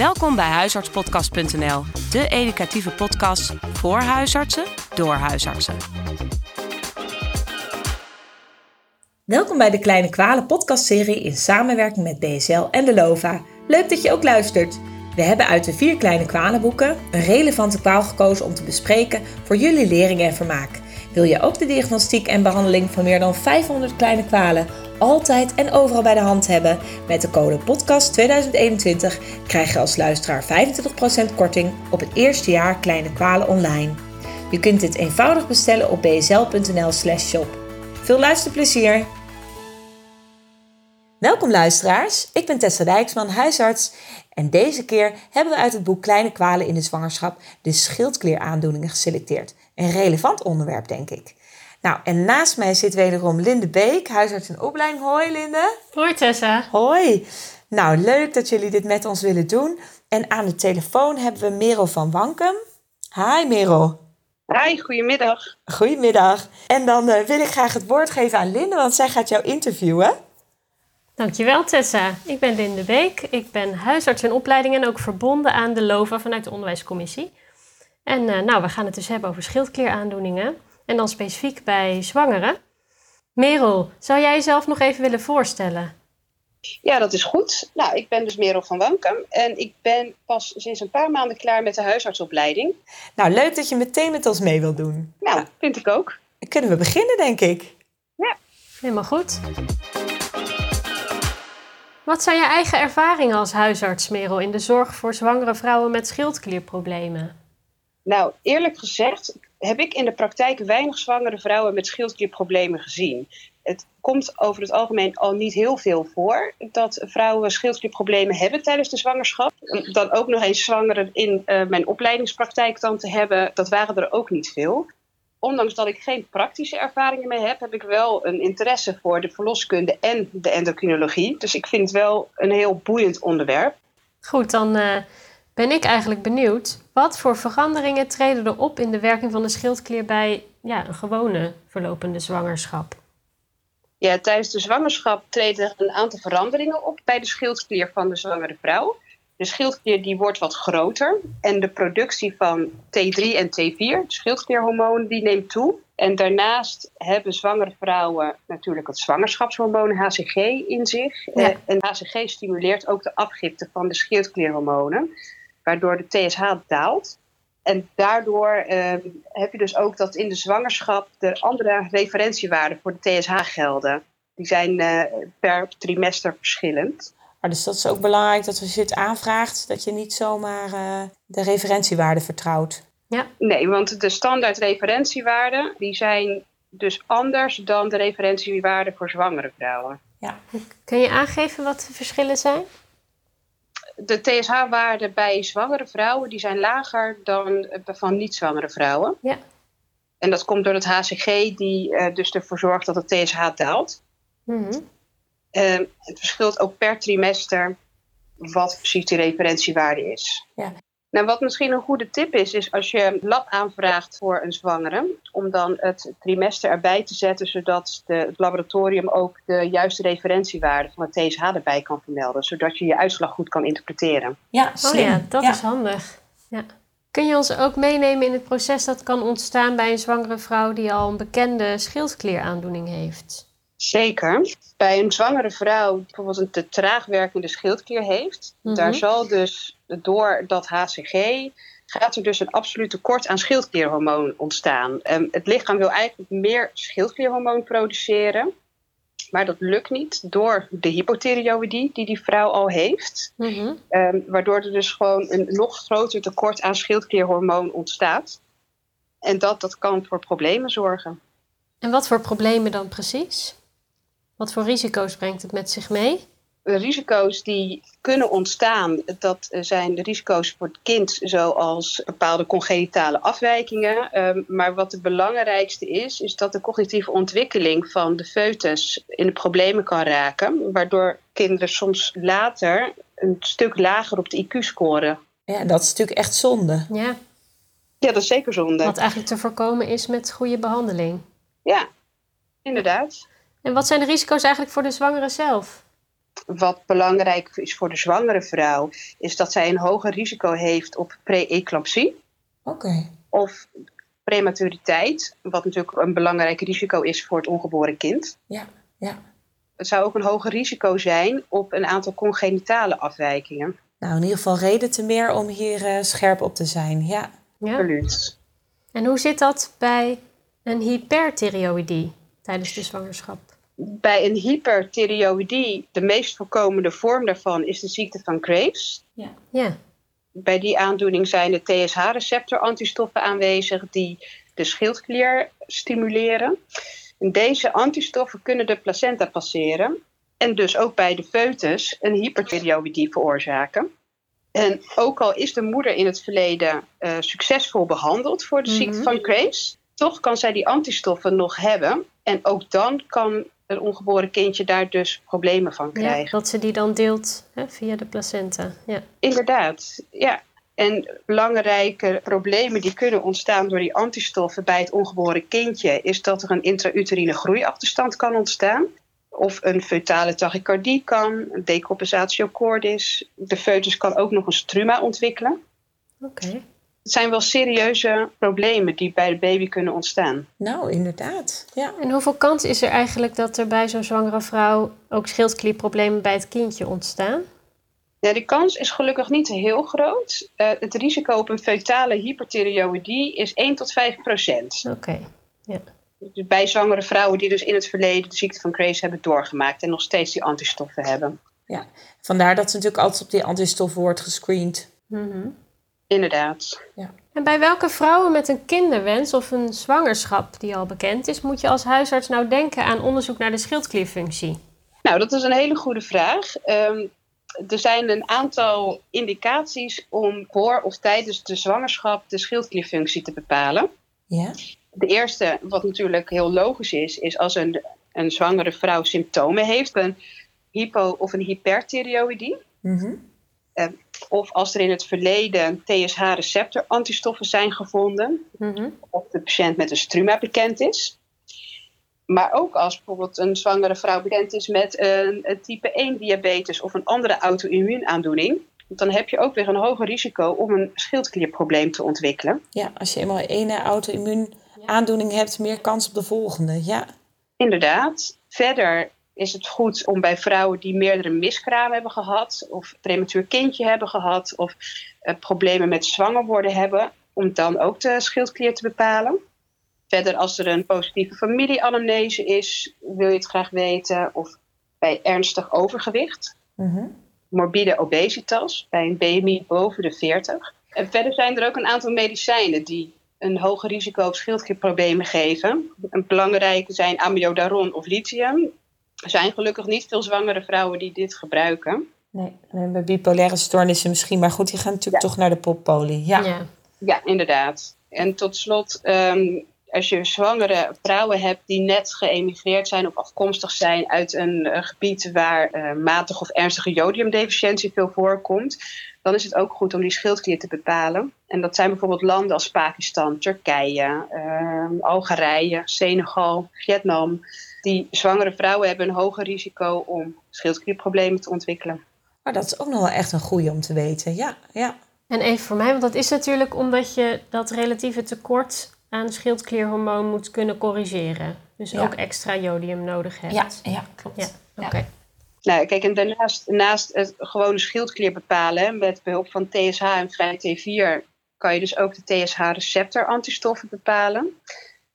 Welkom bij huisartspodcast.nl, de educatieve podcast voor huisartsen door huisartsen. Welkom bij de Kleine Kwalen podcastserie in samenwerking met BSL en de LOVA. Leuk dat je ook luistert. We hebben uit de vier kleine kwalenboeken een relevante kwaal gekozen om te bespreken voor jullie lering en vermaak. Wil je ook de diagnostiek en behandeling van meer dan 500 kleine kwalen altijd en overal bij de hand hebben? Met de code podcast 2021 krijg je als luisteraar 25% korting op het eerste jaar kleine kwalen online. Je kunt dit eenvoudig bestellen op bsl.nl/shop. Veel luisterplezier! Welkom luisteraars, ik ben Tessa Dijksman, huisarts. En deze keer hebben we uit het boek Kleine kwalen in de zwangerschap de schildklieraandoeningen geselecteerd. Een relevant onderwerp, denk ik. Nou, en naast mij zit wederom Linde Beek, huisarts en opleiding. Hoi Linde. Hoi Tessa. Hoi. Nou, leuk dat jullie dit met ons willen doen. En aan de telefoon hebben we Merel van Wankum. Hi Merel. Hi, goedemiddag. Goedemiddag. En dan uh, wil ik graag het woord geven aan Linde, want zij gaat jou interviewen. Dankjewel Tessa. Ik ben Linde Beek. Ik ben huisarts in opleiding en ook verbonden aan de LOVA vanuit de onderwijscommissie. En uh, nou, we gaan het dus hebben over schildklieraandoeningen. En dan specifiek bij zwangeren. Merel, zou jij jezelf nog even willen voorstellen? Ja, dat is goed. Nou, ik ben dus Merel van Wankum en ik ben pas sinds een paar maanden klaar met de huisartsopleiding. Nou, leuk dat je meteen met ons mee wilt doen. Nou, vind ik ook. Kunnen we beginnen, denk ik? Ja. Helemaal goed. Wat zijn je eigen ervaringen als huisarts, Merel, in de zorg voor zwangere vrouwen met schildklierproblemen? Nou, eerlijk gezegd heb ik in de praktijk weinig zwangere vrouwen met schildklierproblemen gezien. Het komt over het algemeen al niet heel veel voor dat vrouwen schildklierproblemen hebben tijdens de zwangerschap. Dan ook nog eens zwangeren in uh, mijn opleidingspraktijk dan te hebben, dat waren er ook niet veel. Ondanks dat ik geen praktische ervaringen mee heb, heb ik wel een interesse voor de verloskunde en de endocrinologie. Dus ik vind het wel een heel boeiend onderwerp. Goed, dan uh, ben ik eigenlijk benieuwd. Wat voor veranderingen treden er op in de werking van de schildklier bij ja, een gewone verlopende zwangerschap? Ja, tijdens de zwangerschap treden er een aantal veranderingen op bij de schildklier van de zwangere vrouw. De schildklier die wordt wat groter en de productie van T3 en T4, de schildklierhormoon, die neemt toe. En daarnaast hebben zwangere vrouwen natuurlijk het zwangerschapshormoon HCG in zich. Ja. En HCG stimuleert ook de afgifte van de schildklierhormonen, waardoor de TSH daalt. En daardoor uh, heb je dus ook dat in de zwangerschap er andere referentiewaarden voor de TSH gelden. Die zijn uh, per trimester verschillend. Maar dus dat is ook belangrijk dat als je het aanvraagt, dat je niet zomaar uh, de referentiewaarden vertrouwt. Ja. Nee, want de standaard referentiewaarden die zijn dus anders dan de referentiewaarden voor zwangere vrouwen. Ja. Kun je aangeven wat de verschillen zijn? De TSH-waarden bij zwangere vrouwen die zijn lager dan van niet-zwangere vrouwen. Ja. En dat komt door het HCG die uh, dus ervoor zorgt dat de TSH daalt. Mm -hmm. Uh, het verschilt ook per trimester wat precies die referentiewaarde is. Ja. Nou, wat misschien een goede tip is, is als je een lab aanvraagt voor een zwangere, om dan het trimester erbij te zetten, zodat de, het laboratorium ook de juiste referentiewaarde van het TSH erbij kan vermelden, zodat je je uitslag goed kan interpreteren. Ja, slim. Oh ja, dat ja. is handig. Ja. Kun je ons ook meenemen in het proces dat kan ontstaan bij een zwangere vrouw die al een bekende schildklieraandoening heeft? Zeker. Bij een zwangere vrouw die bijvoorbeeld een te traag werkende schildklier heeft, Mhm. daar zal dus door dat HCG gaat er dus een absoluut tekort aan schildklierhormoon ontstaan. Um, het lichaam wil eigenlijk meer schildklierhormoon produceren, maar dat lukt niet door de hypothyreoïdie die die vrouw al heeft, Mhm. um, waardoor er dus gewoon een nog groter tekort aan schildklierhormoon ontstaat. En dat, dat kan voor problemen zorgen. En wat voor problemen dan precies? Wat voor risico's brengt het met zich mee? De risico's die kunnen ontstaan, dat zijn de risico's voor het kind, zoals bepaalde congenitale afwijkingen. Um, maar wat het belangrijkste is, is dat de cognitieve ontwikkeling van de foetus in de problemen kan raken, waardoor kinderen soms later een stuk lager op de IQ scoren. Ja, dat is natuurlijk echt zonde. Ja, Ja, dat is zeker zonde. wat eigenlijk te voorkomen is met goede behandeling. Ja, inderdaad. En wat zijn de risico's eigenlijk voor de zwangere zelf? wat belangrijk is voor de zwangere vrouw, is dat zij een hoger risico heeft op pre-eclampsie. Oké. Of prematuriteit, wat natuurlijk een belangrijk risico is voor het ongeboren kind. Ja, ja. Het zou ook een hoger risico zijn op een aantal congenitale afwijkingen. Nou, in ieder geval reden te meer om hier uh, scherp op te zijn. Ja. Ja. Absoluut. En hoe zit dat bij een hyperthyreoïdie tijdens de zwangerschap? Bij een hyperthyreoïdie, de meest voorkomende vorm daarvan is de ziekte van Graves. Ja. Ja. Bij die aandoening zijn de TSH-receptor-antistoffen aanwezig die de schildklier stimuleren. En deze antistoffen kunnen de placenta passeren en dus ook bij de foetus een hyperthyreoïdie veroorzaken. En ook al is de moeder in het verleden uh, succesvol behandeld voor de ziekte Mhm. van Graves, toch kan zij die antistoffen nog hebben. En ook dan kan een ongeboren kindje daar dus problemen van ja, krijgen. dat ze die dan deelt hè, via de placenta. Ja. Inderdaad, ja. En belangrijke problemen die kunnen ontstaan door die antistoffen bij het ongeboren kindje, is dat er een intrauterine groeiachterstand kan ontstaan. Of een fetale tachycardie kan, een decompensatio cordis. De foetus kan ook nog een struma ontwikkelen. Oké. Het zijn wel serieuze problemen die bij de baby kunnen ontstaan. Nou, inderdaad. Ja. En hoeveel kans is er eigenlijk dat er bij zo'n zwangere vrouw ook schildklierproblemen bij het kindje ontstaan? Ja, de kans is gelukkig niet heel groot. Eh, het risico op een fetale hyperthyreoïdie is 1 tot 5 procent. Oké. Dus bij zwangere vrouwen die dus in het verleden de ziekte van Graves hebben doorgemaakt en nog steeds die antistoffen hebben. Vandaar dat ze natuurlijk altijd op die antistoffen wordt gescreend. Mhm. Inderdaad. En bij welke vrouwen met een kinderwens of een zwangerschap die al bekend is, moet je als huisarts nou denken aan onderzoek naar de schildklierfunctie? Nou, dat is een hele goede vraag. Ehm, er zijn een aantal indicaties om voor of tijdens de zwangerschap de schildklierfunctie te bepalen. Ja. De eerste, wat natuurlijk heel logisch is, is als een, een zwangere vrouw symptomen heeft, een hypo- of een hyperthyreoïdie. Mhm. Of als er in het verleden TSH-receptor-antistoffen zijn gevonden, Mhm. of de patiënt met een struma bekend is. Maar ook als bijvoorbeeld een zwangere vrouw bekend is met een, een type 1 diabetes of een andere auto-immuunaandoening. Dan heb je ook weer een hoger risico om een schildklierprobleem te ontwikkelen. ja, als je eenmaal één auto-immuun aandoening hebt, meer kans op de volgende. Ja. Inderdaad. Verder is het goed om bij vrouwen die meerdere miskramen hebben gehad, of prematuur kindje hebben gehad, of eh, problemen met zwanger worden hebben, om dan ook de schildklier te bepalen. Verder, als er een positieve familieanamnese is, wil je het graag weten, of bij ernstig overgewicht, Mhm. morbide obesitas, bij een BMI boven de 40. En verder zijn er ook een aantal medicijnen die een hoger risico op schildklierproblemen geven. Een belangrijke zijn amiodaron of lithium. Er zijn gelukkig niet veel zwangere vrouwen die dit gebruiken. Nee, bij bipolaire stoornissen misschien. Maar goed, die gaan natuurlijk toch naar de poppolie. Ja. ja. Ja, inderdaad. En tot slot, ehm, als je zwangere vrouwen hebt die net geëmigreerd zijn of afkomstig zijn uit een eh, gebied waar eh, matig of ernstige jodiumdeficiëntie veel voorkomt, dan is het ook goed om die schildklier te bepalen. En dat zijn bijvoorbeeld landen als Pakistan, Turkije, ehm, Algerije, Senegal, Vietnam. Die zwangere vrouwen hebben een hoger risico om schildklierproblemen te ontwikkelen. Maar dat is ook nog wel echt een goeie om te weten. Ja, ja. En even voor mij, want dat is natuurlijk omdat je dat relatieve tekort aan schildklierhormoon moet kunnen corrigeren. Dus Ja. ook extra jodium nodig hebt. Ja, ja klopt. Ja, oké. Nou, kijk, en daarnaast naast het gewone schildklier bepalen met behulp van TSH en vrij T4 kan je dus ook de TSH-receptor-antistoffen bepalen.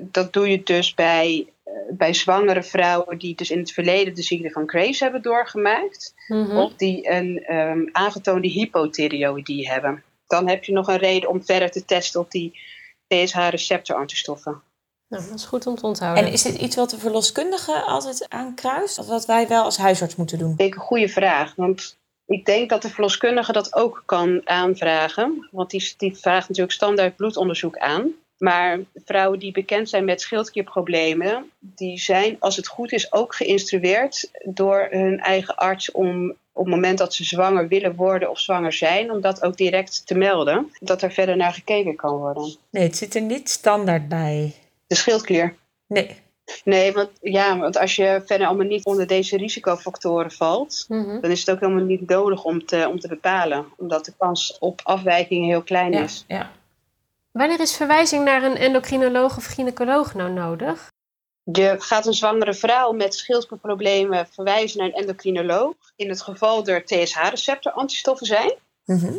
Dat doe je dus bij, eh, bij zwangere vrouwen die dus in het verleden de ziekte van Graves hebben doorgemaakt. Mhm. Of die een ehm, aangetoonde hypothyreoïdie hebben. Dan heb je nog een reden om verder te testen op die TSH-receptor-antistoffen. Nou, dat is goed om te onthouden. En is dit iets wat de verloskundige altijd aankruist? Of wat wij wel als huisarts moeten doen? Ik denk een goede vraag. Want ik denk dat de verloskundige dat ook kan aanvragen. Want die, die vraagt natuurlijk standaard bloedonderzoek aan. Maar vrouwen die bekend zijn met schildklierproblemen, die zijn, als het goed is, ook geïnstrueerd door hun eigen arts om op het moment dat ze zwanger willen worden of zwanger zijn, om dat ook direct te melden. Dat er verder naar gekeken kan worden. Nee, het zit er niet standaard bij. De schildklier. Nee. Nee, want, ja, want als je verder allemaal niet onder deze risicofactoren valt, Mhm. dan is het ook helemaal niet nodig om te, om te bepalen. Omdat de kans op afwijking heel klein Ja, is. ja. Wanneer is verwijzing naar een endocrinoloog of gynaecoloog nou nodig? Je gaat een zwangere vrouw met schildklierproblemen verwijzen naar een endocrinoloog. In het geval er TSH-receptor antistoffen zijn. Mhm.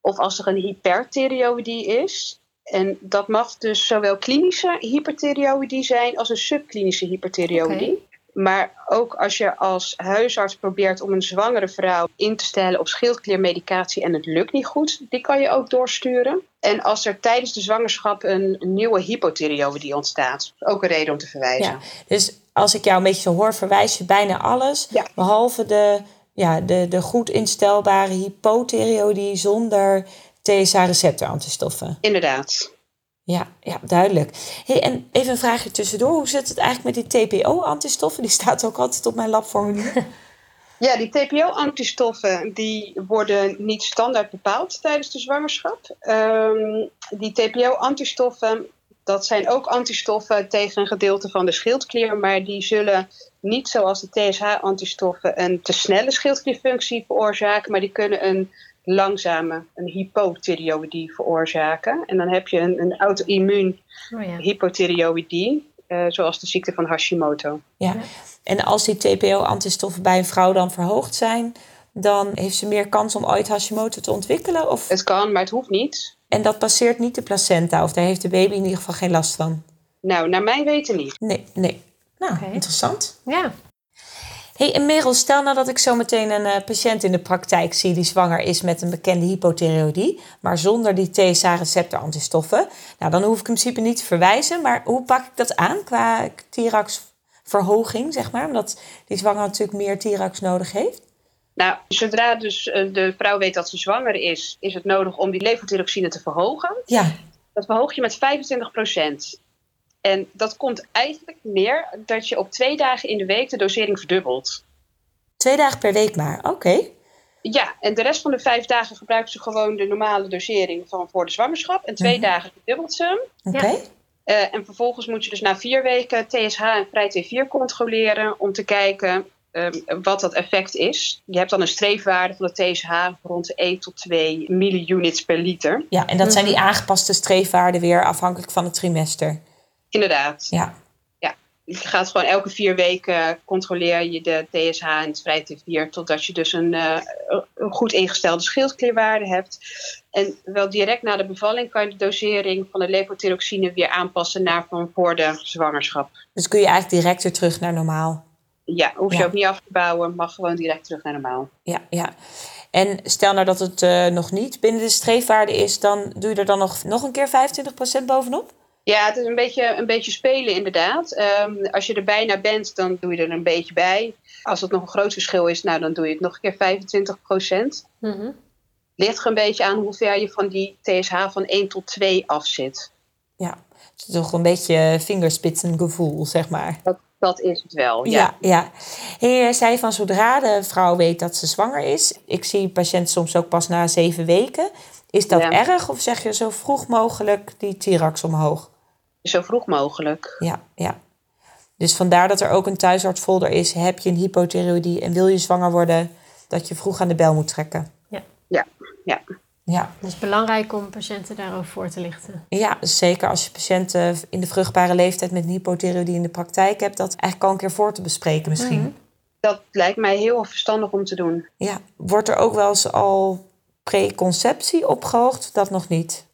Of als er een hyperthyreoïdie is. En dat mag dus zowel klinische hyperthyreoïdie zijn als een subklinische hyperthyreoïdie. Maar ook als je als huisarts probeert om een zwangere vrouw in te stellen op schildkliermedicatie en het lukt niet goed, die kan je ook doorsturen. En als er tijdens de zwangerschap een nieuwe hypothyreoïdie ontstaat, ook een reden om te verwijzen. Ja. Dus als ik jou een beetje zo hoor, verwijs je bijna alles. Ja. Behalve de, ja, de, de goed instelbare hypothyreoïdie zonder TSH-receptor antistoffen. Inderdaad. Ja, ja duidelijk. Hey, en even een vraagje tussendoor. Hoe zit het eigenlijk met die TPO-antistoffen? Die staat ook altijd op mijn labformulier. Ja, die TPO-antistoffen die worden niet standaard bepaald tijdens de zwangerschap. Ehm, die TPO-antistoffen, dat zijn ook antistoffen tegen een gedeelte van de schildklier, maar die zullen niet zoals de TSH-antistoffen een te snelle schildklierfunctie veroorzaken, maar die kunnen een langzame, een hypothyreoïdie veroorzaken. En dan heb je een, een auto-immuun Oh ja. hypothyreoïdie, eh, zoals de ziekte van Hashimoto. Ja. En als die TPO-antistoffen bij een vrouw dan verhoogd zijn, dan heeft ze meer kans om ooit Hashimoto te ontwikkelen? Of... Het kan, maar het hoeft niet. En dat passeert niet de placenta, of daar heeft de baby in ieder geval geen last van? Nou, naar mijn weten niet. Nee, nee. Nou, interessant. Ja. Hey, en Merel, stel nou dat ik zo meteen een eh, patiënt in de praktijk zie die zwanger is met een bekende hypothyreoïdie, maar zonder die TSH-receptor antistoffen. Nou, dan hoef ik in principe niet te verwijzen, maar hoe pak ik dat aan qua Tirax-verhoging, zeg maar? Omdat die zwanger natuurlijk meer Tirax nodig heeft. Nou, zodra dus eh, de vrouw weet dat ze zwanger is, is het nodig om die levothyroxine te verhogen. Ja, Dat verhoog je met 25 En dat komt eigenlijk neer dat je op twee dagen in de week de dosering verdubbelt. twee dagen per week maar. Oké. Ja, en de rest van de vijf dagen gebruikt ze gewoon de normale dosering van voor de zwangerschap. En twee Mhm. dagen verdubbelt ze hem. Oké. Eh, en vervolgens moet je dus na vier weken TSH en vrij T4 controleren om te kijken ehm, wat dat effect is. Je hebt dan een streefwaarde van de TSH rond de 1 tot 2 milliunits per liter. Ja, en dat zijn die Mhm. aangepaste streefwaarden weer afhankelijk van het trimester. Inderdaad. Ja. Je gaat gewoon elke vier weken controleer je de TSH en het vrij T4 totdat je dus een, eh, een goed ingestelde schildklierwaarde hebt. En wel direct na de bevalling kan je de dosering van de levothyroxine weer aanpassen naar van voor de zwangerschap. Dus kun je eigenlijk direct weer terug naar normaal. Ja, hoef je Ja. ook niet af te bouwen, mag gewoon direct terug naar normaal. Ja, ja. En stel nou dat het eh, nog niet binnen de streefwaarde is, dan doe je er dan nog, nog een keer 25% bovenop? Ja, het is een beetje, een beetje spelen inderdaad. Ehm, als je er bijna bent, dan doe je er een beetje bij. Als het nog een groot verschil is, nou, dan doe je het nog een keer 25 Mhm. Ligt er een beetje aan hoe ver je van die TSH van 1 tot 2 af zit. Ja. Het is toch een beetje vingerspitsengevoel, zeg maar. Dat, dat is het wel, ja. Ja, ja. Hey, zei van zodra de vrouw weet dat ze zwanger is. Ik zie patiënten soms ook pas na zeven weken. Is dat Ja. erg of zeg je zo vroeg mogelijk die Tirax omhoog? Zo vroeg mogelijk. Ja, ja. Dus vandaar dat er ook een thuisartsfolder is. Heb je een hypothyreoïdie en wil je zwanger worden, dat je vroeg aan de bel moet trekken. Ja. Ja, ja. Ja, Het is belangrijk om patiënten daarover voor te lichten. ja zeker als je patiënten in de vruchtbare leeftijd met een hypothyreoïdie in de praktijk hebt, dat eigenlijk al een keer voor te bespreken misschien. Mhm. Dat lijkt mij heel verstandig om te doen. Ja, wordt er ook wel eens al preconceptie opgehoogd? Dat nog niet.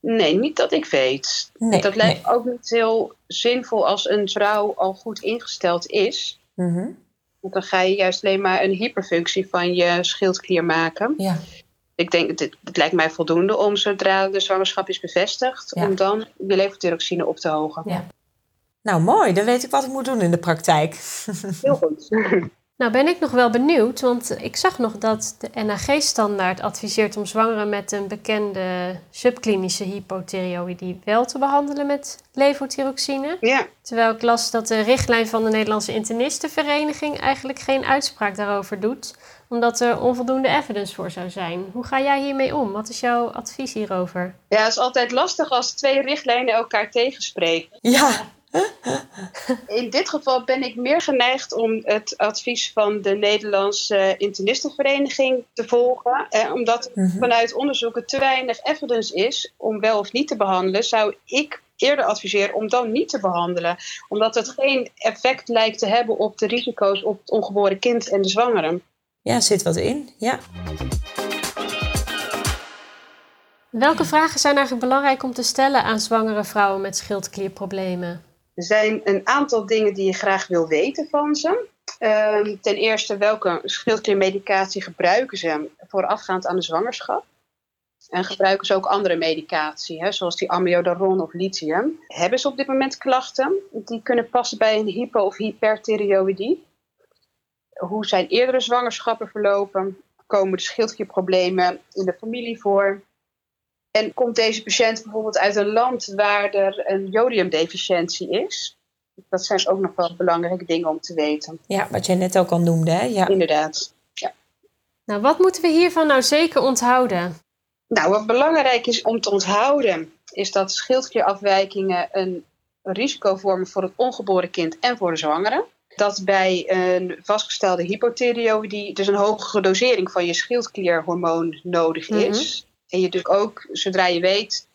Nee, niet dat ik weet. Nee, dat lijkt ook niet heel zinvol als een vrouw al goed ingesteld is. Mhm. Want dan ga je juist alleen maar een hyperfunctie van je schildklier maken. Ja, Ik denk, het, het lijkt mij voldoende om zodra de zwangerschap is bevestigd, Ja. om dan je levothyroxine op te hogen. Ja. nou mooi. Dan weet ik wat ik moet doen in de praktijk. Heel goed. Nou ben ik nog wel benieuwd, want ik zag nog dat de NAG-standaard adviseert om zwangeren met een bekende subklinische hypothyreoïdie wel te behandelen met levothyroxine. Ja, Terwijl ik las dat de richtlijn van de Nederlandse Internistenvereniging eigenlijk geen uitspraak daarover doet, omdat er onvoldoende evidence voor zou zijn. Hoe ga jij hiermee om? Wat is jouw advies hierover? ja, het is altijd lastig als twee richtlijnen elkaar tegenspreken. Ja, In dit geval ben ik meer geneigd om het advies van de Nederlandse internistenvereniging te volgen. Eh, omdat Mhm. vanuit onderzoeken te weinig evidence is om wel of niet te behandelen, zou ik eerder adviseren om dan niet te behandelen. Omdat het geen effect lijkt te hebben op de risico's op het ongeboren kind en de zwangere. Ja, zit wat in. Ja. Welke vragen zijn eigenlijk belangrijk om te stellen aan zwangere vrouwen met schildklierproblemen? Er zijn een aantal dingen die je graag wil weten van ze. Ehm, ten eerste, welke schildkliermedicatie gebruiken ze voorafgaand aan de zwangerschap? En gebruiken ze ook andere medicatie, hè, zoals die amiodaron of lithium? Hebben ze op dit moment klachten die kunnen passen bij een hypo- of hyperthyreoïdie? Hoe zijn eerdere zwangerschappen verlopen? Komen de schildklierproblemen in de familie voor? En komt deze patiënt bijvoorbeeld uit een land waar er een jodiumdeficiëntie is? Dat zijn ook nog wel belangrijke dingen om te weten. ja, wat jij net ook al noemde. Hè? Ja. Inderdaad. Nou, wat moeten we hiervan nou zeker onthouden? Nou, wat belangrijk is om te onthouden, is dat schildklierafwijkingen een risico vormen voor het ongeboren kind en voor de zwangere. Dat bij een vastgestelde hypothyreoïdie dus een hogere dosering van je schildklierhormoon nodig is. En je natuurlijk ook, zodra je weet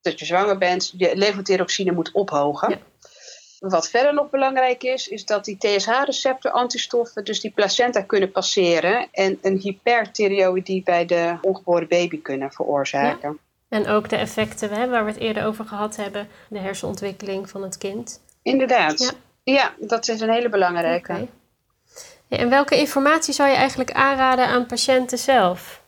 dat je zwanger bent, je levothyroxine moet ophogen. Ja. Wat verder nog belangrijk is, is dat die TSH-receptor antistoffen dus die placenta kunnen passeren en een hyperthyreoïdie bij de ongeboren baby kunnen veroorzaken. En ook de effecten hè, waar we het eerder over gehad hebben, de hersenontwikkeling van het kind. Inderdaad. Ja. Ja. dat is een hele belangrijke. En welke informatie zou je eigenlijk aanraden aan patiënten zelf?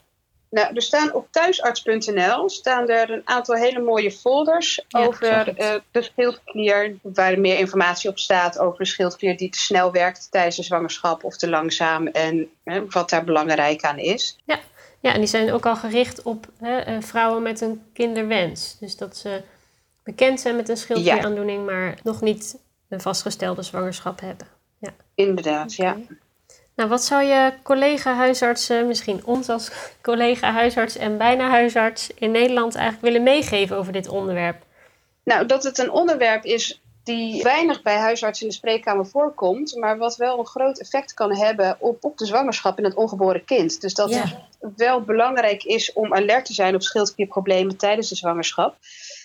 Nou, er staan op thuisarts.nl staan er een aantal hele mooie folders Ja, over eh, de schildklier, waar meer informatie op staat over de schildklier die te snel werkt tijdens de zwangerschap of te langzaam en wat daar belangrijk aan is. Ja, en die zijn ook al gericht op hè, eh, vrouwen met een kinderwens. Dus dat ze bekend zijn met een schildklieraandoening, maar nog niet een vastgestelde zwangerschap hebben. Inderdaad, ja. Nou, wat zou je collega-huisartsen, misschien ons als collega-huisarts en bijna huisarts in Nederland eigenlijk willen meegeven over dit onderwerp? Nou, dat het een onderwerp is die weinig bij huisartsen in de spreekkamer voorkomt, maar wat wel een groot effect kan hebben op, op de zwangerschap en het ongeboren kind. Dus dat Ja. het wel belangrijk is om alert te zijn op schildklierproblemen tijdens de zwangerschap.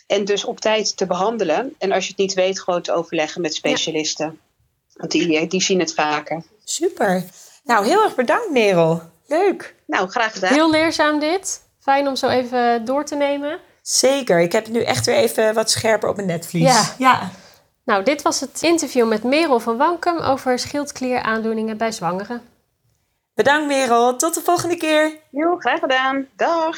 En dus op tijd te behandelen. En als je het niet weet, gewoon te overleggen met specialisten. Want die, die zien het vaker. Super. Nou, heel erg bedankt, Merel. Leuk. Nou, graag gedaan. Heel leerzaam dit. Fijn om zo even door te nemen. Zeker. Ik heb het nu echt weer even wat scherper op mijn netvlies. Ja. ja. Nou, dit was het interview met Merel van Wankum over schildklieraandoeningen bij zwangeren. Bedankt, Merel. Tot de volgende keer. Jo, graag gedaan. Dag.